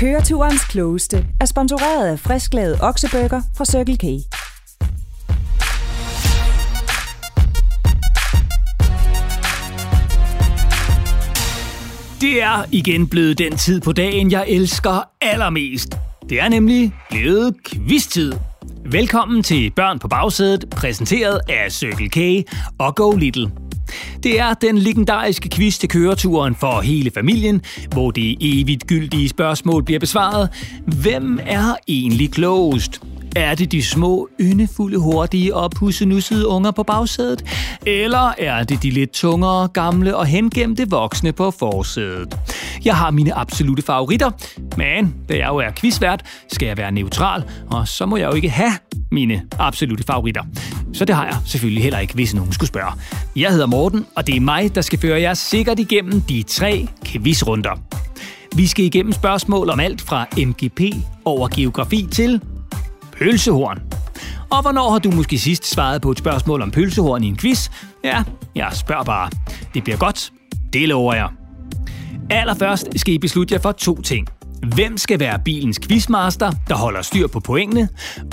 Køreturens klogeste er sponsoreret af frisklavet oksebøger fra Circle K. Det er igen blevet den tid på dagen, jeg elsker allermest. Det er nemlig blevet kvisttid. Velkommen til Børn på bagsædet, præsenteret af Circle K og Go Little. Det er den legendariske quiz til køreturen for hele familien, hvor det evigt gyldige spørgsmål bliver besvaret. Hvem er egentlig klogest? Er det de små, yndefulde, hurtige og pussenussede unger på bagsædet? Eller er det de lidt tungere, gamle og hengemte voksne på forsædet? Jeg har mine absolute favoritter, men da jeg jo er quizvært, skal jeg være neutral, og så må jeg jo ikke have mine absolute favoritter. Så det har jeg selvfølgelig heller ikke, hvis nogen skulle spørge. Jeg hedder Morten, og det er mig, der skal føre jer sikkert igennem de tre quizrunder. Vi skal igennem spørgsmål om alt fra MGP over geografi til pølsehorn. Og hvornår har du måske sidst svaret på et spørgsmål om pølsehorn i en quiz? Ja, jeg spørger bare. Det bliver godt. Det lover jeg. Allerførst skal I beslutte jer for to ting. Hvem skal være bilens quizmaster, der holder styr på pointene?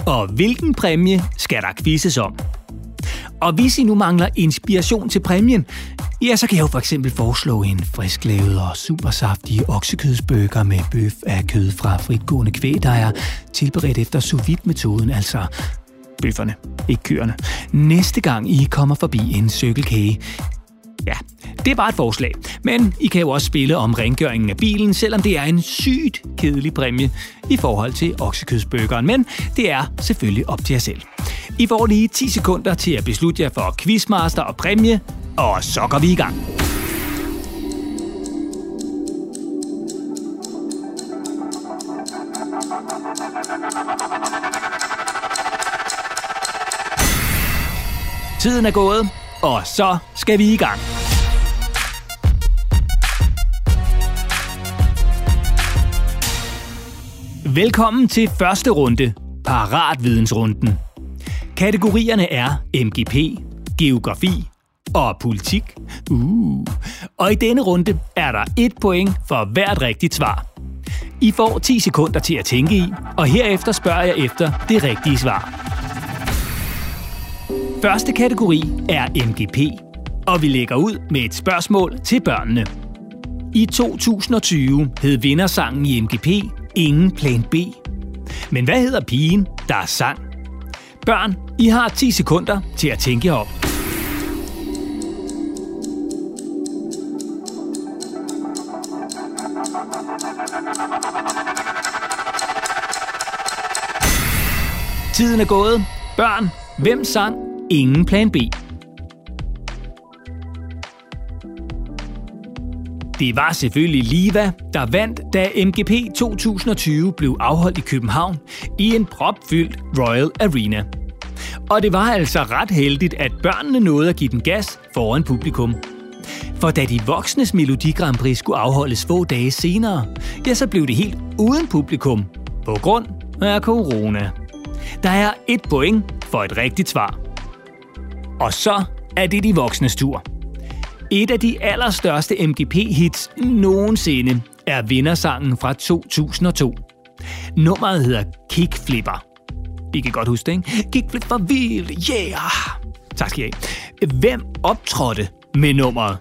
Og hvilken præmie skal der quizzes om? Og hvis I nu mangler inspiration til præmien, ja, så kan jeg jo for eksempel foreslå en frisklavet og supersaftig oksekødsbøger med bøf af kød fra fritgående kvæg, der er tilberedt efter sous metoden altså bøfferne, ikke køerne. Næste gang I kommer forbi en cykelkage, Ja, det er bare et forslag. Men I kan jo også spille om rengøringen af bilen, selvom det er en sygt kedelig præmie i forhold til oksekødsbøgeren. Men det er selvfølgelig op til jer selv. I får lige 10 sekunder til at beslutte jer for quizmaster og præmie, og så går vi i gang. Tiden er gået, og så skal vi i gang. Velkommen til første runde, Paratvidensrunden. Kategorierne er MGP, geografi og politik. Uh. Og i denne runde er der et point for hvert rigtigt svar. I får 10 sekunder til at tænke i, og herefter spørger jeg efter det rigtige svar. Første kategori er MGP, og vi lægger ud med et spørgsmål til børnene. I 2020 hed vindersangen i MGP Ingen Plan B. Men hvad hedder pigen, der er sang? Børn, I har 10 sekunder til at tænke op. Tiden er gået. Børn, hvem sang Ingen Plan B? Det var selvfølgelig Liva, der vandt, da MGP 2020 blev afholdt i København i en propfyldt Royal Arena. Og det var altså ret heldigt, at børnene nåede at give den gas foran publikum. For da de voksnes Melodi Grand Prix skulle afholdes få dage senere, ja, så blev det helt uden publikum, på grund af corona. Der er et point for et rigtigt svar. Og så er det de voksnes tur. Et af de allerstørste MGP-hits nogensinde er vindersangen fra 2002. Nummeret hedder Kickflipper. I kan godt huske det, ikke? Kickflipper vild, yeah! Tak skal I have. Hvem optrådte med nummeret?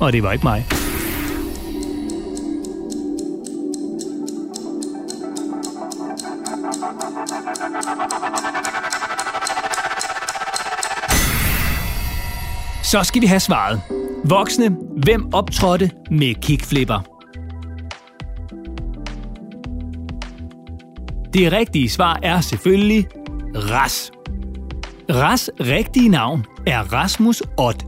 Og det var ikke mig. Så skal vi have svaret. Voksne, hvem optrådte med kickflipper? Det rigtige svar er selvfølgelig Ras. Ras rigtige navn er Rasmus Ott,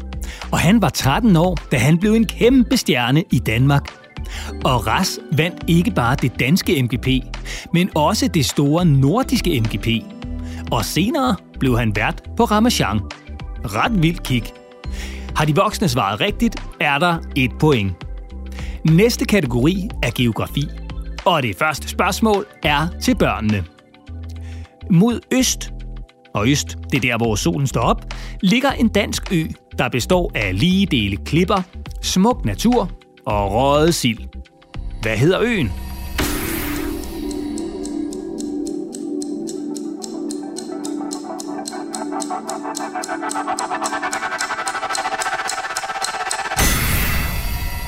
og han var 13 år, da han blev en kæmpe stjerne i Danmark. Og Ras vandt ikke bare det danske MGP, men også det store nordiske MGP. Og senere blev han vært på Ramachan. Ret vild kick. Har de voksne svaret rigtigt, er der et point. Næste kategori er geografi, og det første spørgsmål er til børnene. Mod øst, og øst, det er der, hvor solen står op, ligger en dansk ø, der består af lige dele klipper, smuk natur og røget sild. Hvad hedder øen?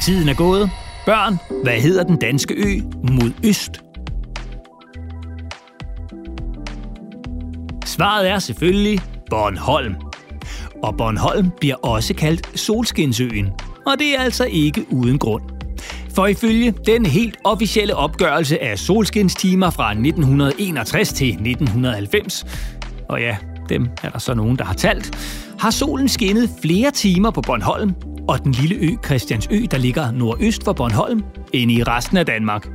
Tiden er gået. Børn, hvad hedder den danske ø mod øst? Svaret er selvfølgelig Bornholm. Og Bornholm bliver også kaldt Solskinsøen, og det er altså ikke uden grund. For ifølge den helt officielle opgørelse af solskinstimer fra 1961 til 1990, og ja, dem er der så nogen, der har talt, har solen skinnet flere timer på Bornholm og den lille ø Christiansø, der ligger nordøst for Bornholm, end i resten af Danmark.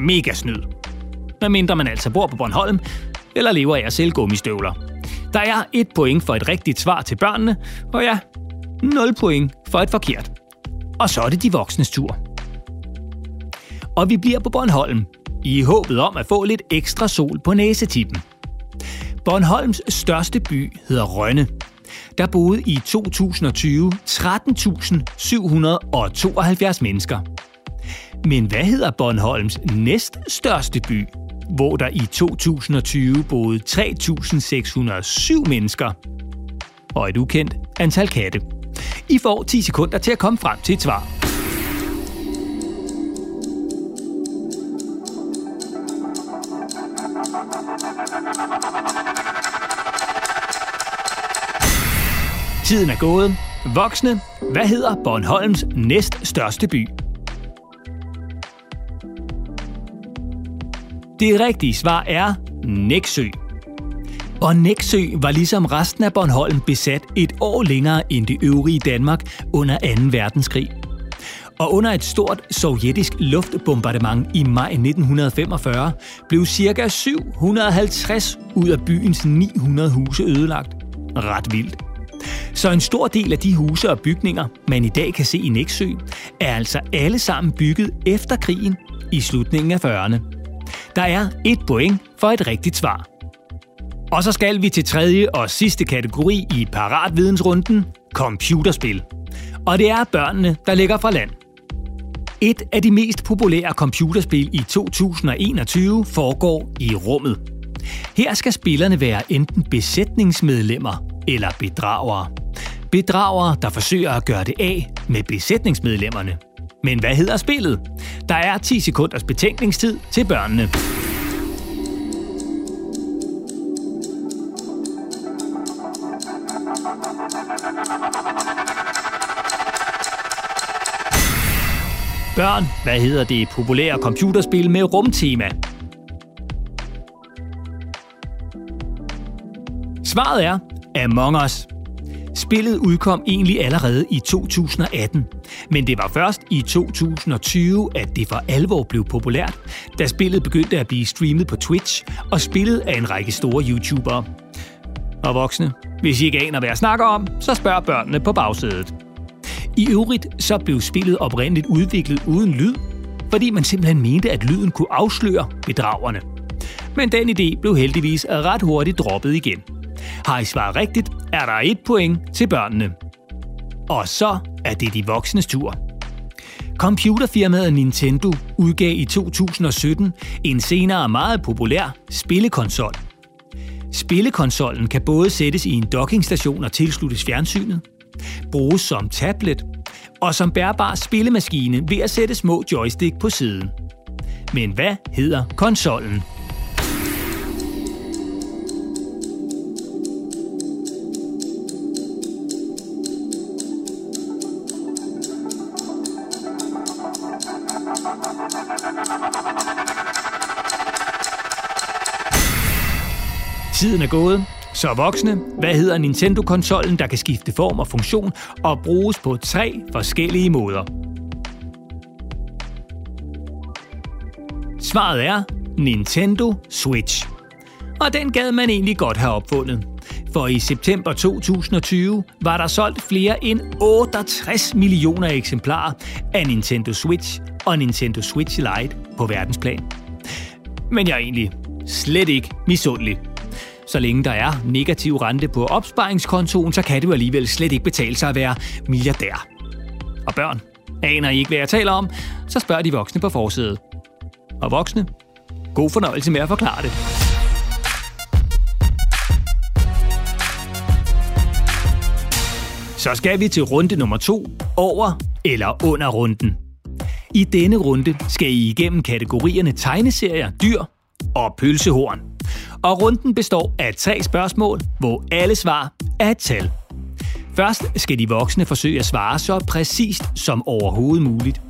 Mega snyd. Medmindre man altså bor på Bornholm, eller lever af at sælge gummistøvler. Der er et point for et rigtigt svar til børnene, og ja, 0 point for et forkert. Og så er det de voksnes tur. Og vi bliver på Bornholm, i håbet om at få lidt ekstra sol på næsetippen. Bornholms største by hedder Rønne. Der boede i 2020 13.772 mennesker. Men hvad hedder Bornholms næststørste by, hvor der i 2020 boede 3.607 mennesker? Og et ukendt antal katte. I får 10 sekunder til at komme frem til et svar. Tiden er gået. Voksne, hvad hedder Bornholms næststørste by? Det rigtige svar er Næksø. Og Næksø var ligesom resten af Bornholm besat et år længere end det øvrige Danmark under 2. verdenskrig. Og under et stort sovjetisk luftbombardement i maj 1945 blev ca. 750 ud af byens 900 huse ødelagt. Ret vildt. Så en stor del af de huse og bygninger, man i dag kan se i Næksø, er altså alle sammen bygget efter krigen i slutningen af 40'erne. Der er et point for et rigtigt svar. Og så skal vi til tredje og sidste kategori i paratvidensrunden, computerspil. Og det er børnene, der ligger fra land. Et af de mest populære computerspil i 2021 foregår i rummet. Her skal spillerne være enten besætningsmedlemmer eller bedragere. Bedragere, der forsøger at gøre det af med besætningsmedlemmerne. Men hvad hedder spillet? Der er 10 sekunders betænkningstid til børnene. Børn, hvad hedder det populære computerspil med rumtema? Svaret er Among Us. Spillet udkom egentlig allerede i 2018, men det var først i 2020, at det for alvor blev populært, da spillet begyndte at blive streamet på Twitch og spillet af en række store YouTubere. Og voksne, hvis I ikke aner, hvad jeg snakker om, så spørg børnene på bagsædet. I øvrigt så blev spillet oprindeligt udviklet uden lyd, fordi man simpelthen mente, at lyden kunne afsløre bedragerne. Men den idé blev heldigvis ret hurtigt droppet igen. Har I svaret rigtigt, er der et point til børnene. Og så er det de voksnes tur. Computerfirmaet Nintendo udgav i 2017 en senere meget populær spillekonsol. Spillekonsollen kan både sættes i en dockingstation og tilsluttes fjernsynet, bruges som tablet og som bærbar spillemaskine ved at sætte små joystick på siden. Men hvad hedder konsollen? Er gået. Så voksne, hvad hedder Nintendo-konsollen, der kan skifte form og funktion og bruges på tre forskellige måder? Svaret er Nintendo Switch. Og den gad man egentlig godt have opfundet. For i september 2020 var der solgt flere end 68 millioner eksemplarer af Nintendo Switch og Nintendo Switch Lite på verdensplan. Men jeg er egentlig slet ikke misundelig. Så længe der er negativ rente på opsparingskontoen, så kan det jo alligevel slet ikke betale sig at være milliardær. Og børn, aner I ikke, hvad jeg taler om, så spørger de voksne på forsædet. Og voksne, god fornøjelse med at forklare det. Så skal vi til runde nummer to over eller under runden. I denne runde skal I igennem kategorierne tegneserier, dyr og pølsehorn. Og runden består af tre spørgsmål, hvor alle svar er et tal. Først skal de voksne forsøge at svare så præcist som overhovedet muligt.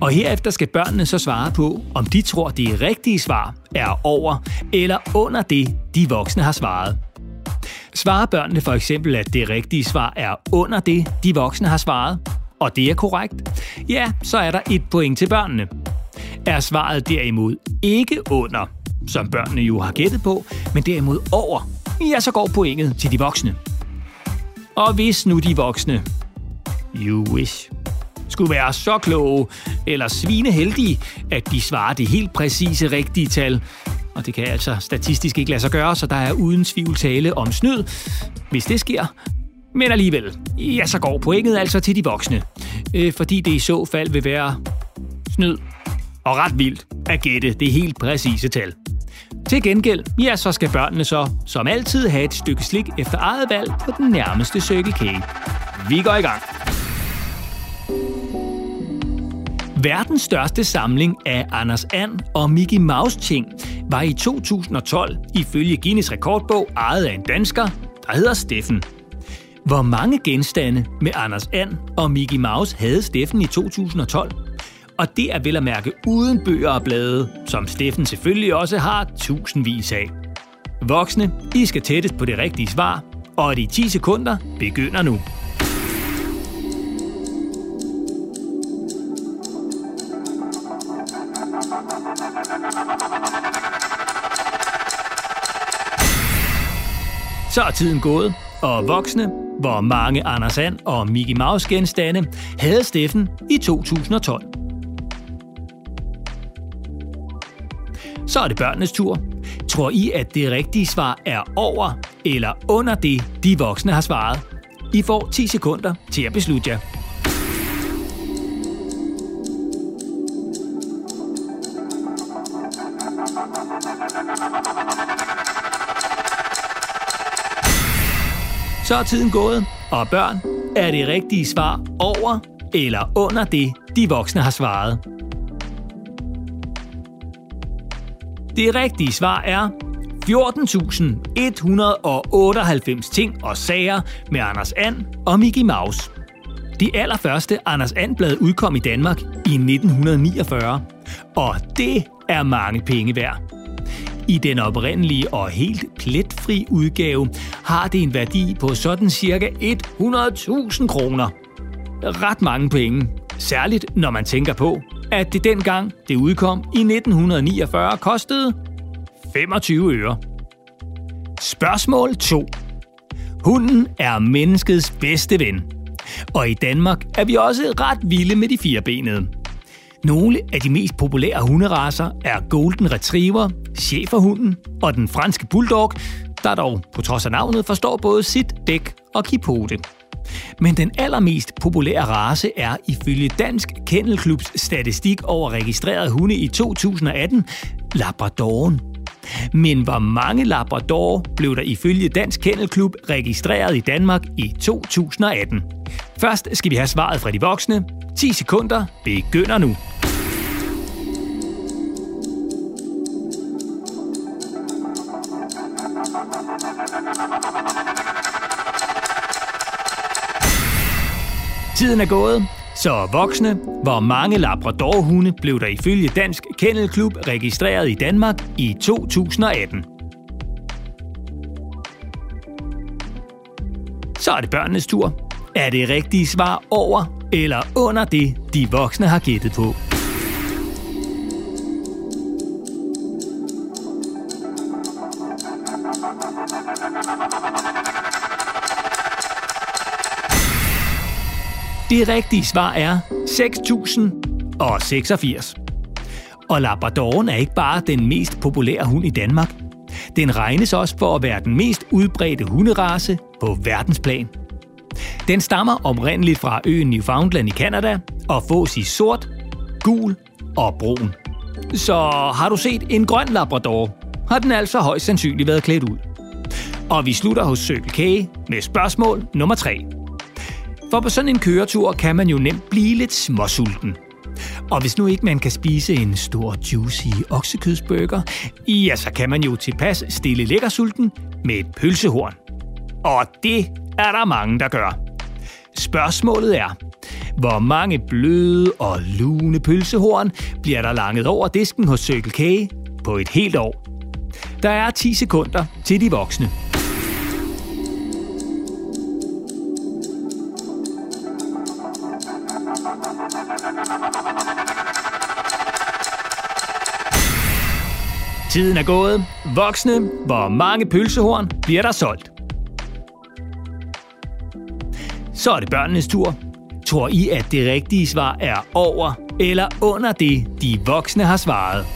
Og herefter skal børnene så svare på, om de tror, det rigtige svar er over eller under det, de voksne har svaret. Svarer børnene for eksempel, at det rigtige svar er under det, de voksne har svaret, og det er korrekt, ja, så er der et point til børnene. Er svaret derimod ikke under, som børnene jo har gættet på, men derimod over, ja, så går pointet til de voksne. Og hvis nu de voksne, you wish, skulle være så kloge eller svineheldige, at de svarer det helt præcise rigtige tal, og det kan altså statistisk ikke lade sig gøre, så der er uden tvivl tale om snyd. Hvis det sker, men alligevel, ja, så går pointet altså til de voksne. Øh, fordi det i så fald vil være snyd og ret vildt at gætte det helt præcise tal. Til gengæld, ja, så skal børnene så, som altid, have et stykke slik efter eget valg på den nærmeste Circle K. Vi går i gang. Verdens største samling af Anders And og Mickey Mouse ting var i 2012 ifølge Guinness rekordbog ejet af en dansker, der hedder Steffen. Hvor mange genstande med Anders And og Mickey Mouse havde Steffen i 2012? Og det er vel at mærke uden bøger og blade, som Steffen selvfølgelig også har tusindvis af. Voksne, I skal tættest på det rigtige svar, og de 10 sekunder begynder nu. Så er tiden gået, og voksne, hvor mange Anders And og Mickey Mouse genstande havde Steffen i 2012. Så er det børnenes tur. Tror I, at det rigtige svar er over eller under det, de voksne har svaret? I får 10 sekunder til at beslutte jer. Så er tiden gået, og børn, er det rigtige svar over eller under det, de voksne har svaret? Det rigtige svar er 14.198 ting og sager med Anders And og Mickey Mouse. Det allerførste Anders And-blad udkom i Danmark i 1949, og det er mange penge værd. I den oprindelige og helt pletfri udgave har det en værdi på sådan cirka 100.000 kroner. Ret mange penge, særligt når man tænker på, at det dengang det udkom i 1949 kostede 25 øre. Spørgsmål 2. Hunden er menneskets bedste ven. Og i Danmark er vi også ret vilde med de firebenede. Nogle af de mest populære hunderaser er Golden Retriever, Schæferhunden og den franske Bulldog, der dog på trods af navnet forstår både sit, dæk og kipote. Men den allermest populære race er ifølge Dansk Kennelklubs statistik over registrerede hunde i 2018 Labradoren. Men hvor mange Labrador blev der ifølge Dansk Kennelklub registreret i Danmark i 2018? Først skal vi have svaret fra de voksne. 10 sekunder begynder nu. Tiden er gået, så voksne, hvor mange Labradorhunde blev der ifølge Dansk Kennelklub registreret i Danmark i 2018. Så er det børnenes tur. Er det rigtige svar over eller under det, de voksne har gættet på? Det rigtige svar er 6.086. Og Labradoren er ikke bare den mest populære hund i Danmark. Den regnes også for at være den mest udbredte hunderace på verdensplan. Den stammer oprindeligt fra øen Newfoundland i Canada og fås i sort, gul og brun. Så har du set en grøn Labrador, har den altså højst sandsynligt været klædt ud. Og vi slutter hos Circle K med spørgsmål nummer 3. For på sådan en køretur kan man jo nemt blive lidt småsulten. Og hvis nu ikke man kan spise en stor juicy oksekødsburger, ja, så kan man jo tilpas stille lækkersulten med et pølsehorn. Og det er der mange, der gør. Spørgsmålet er, hvor mange bløde og lune pølsehorn bliver der langet over disken hos Circle K på et helt år? Der er 10 sekunder til de voksne. Tiden er gået. Voksne, hvor mange pølsehorn bliver der solgt? Så er det børnenes tur. Tror I, at det rigtige svar er over eller under det, de voksne har svaret?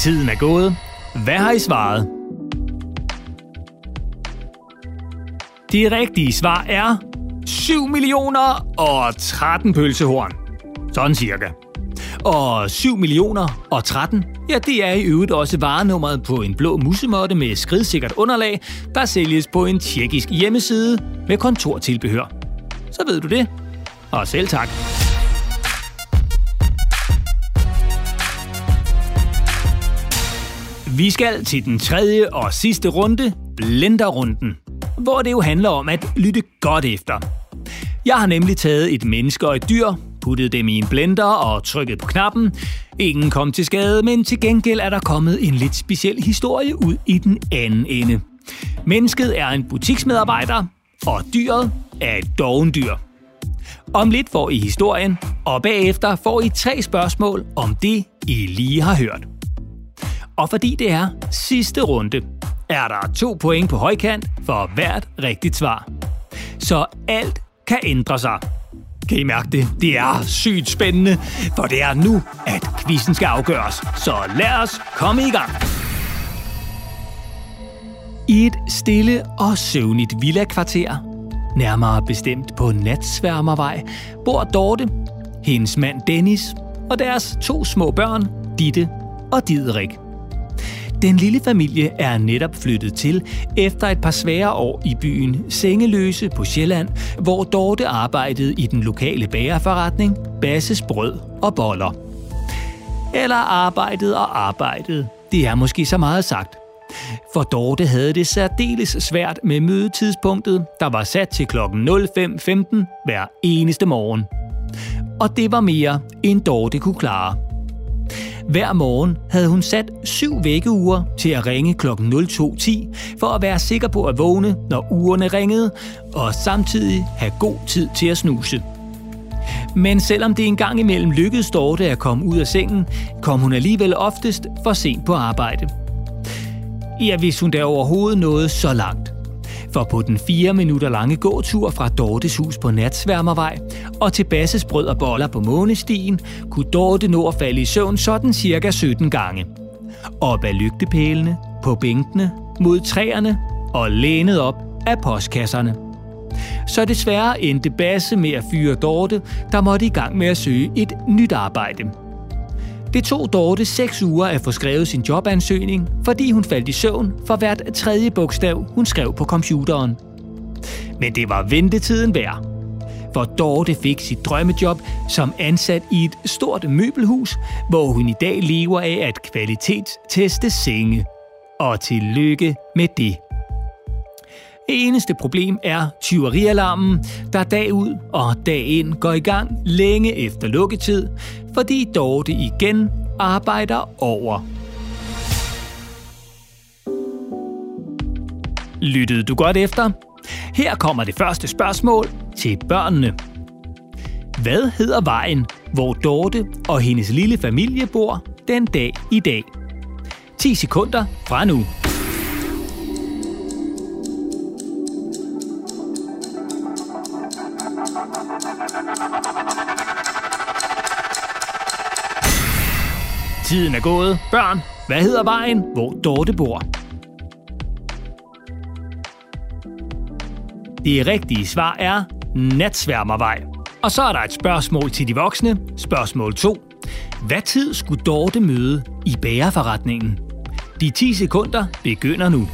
Tiden er gået. Hvad har I svaret? Det rigtige svar er 7 millioner og 13 pølsehorn. Sådan cirka. Og 7 millioner og 13, ja det er i øvrigt også varenummeret på en blå musemotte med skridsikkert underlag, der sælges på en tjekkisk hjemmeside med kontortilbehør. Så ved du det. Og selv tak. Vi skal til den tredje og sidste runde, blenderrunden, hvor det jo handler om at lytte godt efter. Jeg har nemlig taget et menneske og et dyr, puttet dem i en blender og trykket på knappen. Ingen kom til skade, men til gengæld er der kommet en lidt speciel historie ud i den anden ende. Mennesket er en butiksmedarbejder, og dyret er et dovendyr. Om lidt får I historien, og bagefter får I tre spørgsmål om det, I lige har hørt. Og fordi det er sidste runde, er der to point på højkant for hvert rigtigt svar. Så alt kan ændre sig. Kan I mærke det? Det er sygt spændende, for det er nu, at quizzen skal afgøres. Så lad os komme i gang. I et stille og søvnigt villa-kvarter, nærmere bestemt på Natsværmervej, bor Dorte, hendes mand Dennis og deres to små børn, Ditte og Didrik. Den lille familie er netop flyttet til efter et par svære år i byen Sengeløse på Sjælland, hvor Dorte arbejdede i den lokale bagerforretning Basses Brød og Boller. Eller arbejdede og arbejdede. Det er måske så meget sagt. For Dorte havde det særdeles svært med mødetidspunktet, der var sat til kl. 05.15 hver eneste morgen. Og det var mere, end Dorte kunne klare. Hver morgen havde hun sat syv vækkeuger til at ringe kl. 02.10 for at være sikker på at vågne, når ugerne ringede, og samtidig have god tid til at snuse. Men selvom det engang imellem lykkedes Dorte at komme ud af sengen, kom hun alligevel oftest for sent på arbejde. Ja, hvis hun da overhovedet nåede så langt. For på den fire minutter lange gåtur fra Dortes hus på Natsværmervej og til Basses brød og boller på Månestien, kunne Dorte nå at falde i søvn sådan cirka 17 gange. Op ad lygtepælene, på bænkene, mod træerne og lænet op af postkasserne. Så desværre endte Basse med at fyre Dorte, der måtte i gang med at søge et nyt arbejde. Det tog Dorte seks uger at få skrevet sin jobansøgning, fordi hun faldt i søvn for hvert tredje bogstav, hun skrev på computeren. Men det var ventetiden værd. For Dorte fik sit drømmejob som ansat i et stort møbelhus, hvor hun i dag lever af at kvalitetsteste senge. Og tillykke med det. Eneste problem er tyverialarmen, der dag ud og dag ind går i gang længe efter lukketid, fordi Dorte igen arbejder over. Lyttede du godt efter? Her kommer det første spørgsmål til børnene. Hvad hedder vejen, hvor Dorte og hendes lille familie bor den dag i dag? 10 sekunder fra nu. Er gået. Børn, hvad hedder vejen, hvor Dorte bor? Det rigtige svar er Natsværmervej. Og så er der et spørgsmål til de voksne. Spørgsmål 2. Hvad tid skulle Dorte møde i bagerforretningen? De 10 sekunder begynder nu.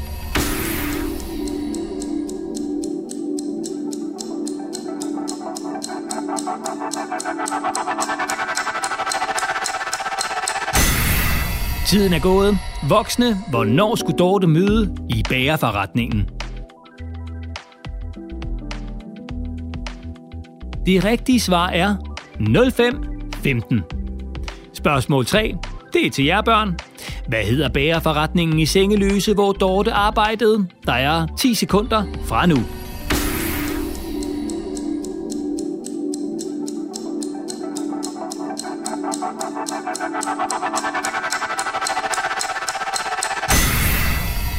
Tiden er gået. Voksne, hvornår skulle Dorte møde i bagerforretningen? Det rigtige svar er 0515. Spørgsmål 3. Det er til jer børn. Hvad hedder bagerforretningen i Sengeløse, hvor Dorte arbejdede? Der er 10 sekunder fra nu.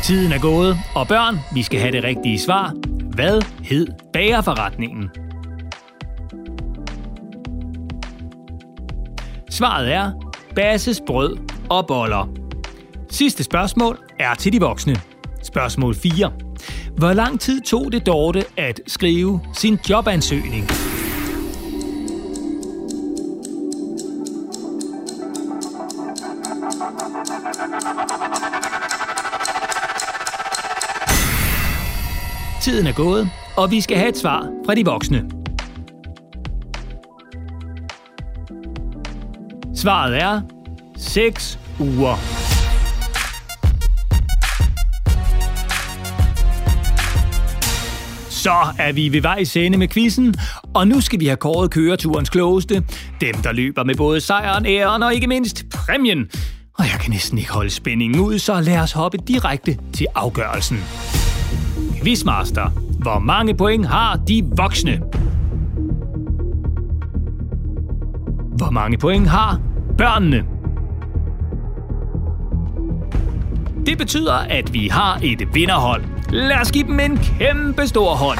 Tiden er gået, og børn, vi skal have det rigtige svar. Hvad hed bagerforretningen? Svaret er Basses brød og boller. Sidste spørgsmål er til de voksne. Spørgsmål 4. Hvor lang tid tog det Dorte at skrive sin jobansøgning? Gået, og vi skal have et svar fra de voksne. Svaret er 6 uger. Så er vi ved vej ende med quizzen, og nu skal vi have kåret køreturens klogeste. Dem, der løber med både sejren, æren og ikke mindst præmien. Og jeg kan næsten ikke holde spændingen ud, så lad os hoppe direkte til afgørelsen. Quizmaster. Hvor mange point har de voksne? Hvor mange point har børnene? Det betyder, at vi har et vinderhold. Lad os give dem en kæmpe stor hånd.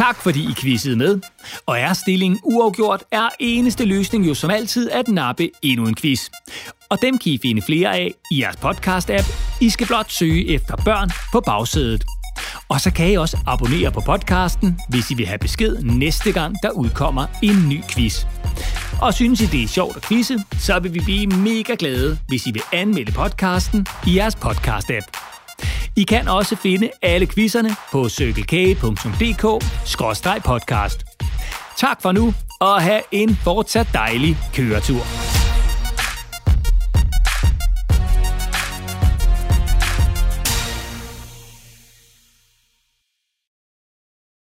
Tak fordi I quizzede med. Og er stillingen uafgjort, er eneste løsning jo som altid at nappe endnu en quiz. Og dem kan I finde flere af i jeres podcast-app. I skal blot søge efter børn på bagsædet. Og så kan I også abonnere på podcasten, hvis I vil have besked næste gang, der udkommer en ny quiz. Og synes I, det er sjovt at quizze, så vil vi blive mega glade, hvis I vil anmelde podcasten i jeres podcast-app. I kan også finde alle quizzerne på cykelkage.dk-podcast. Tak for nu, og have en fortsat dejlig køretur.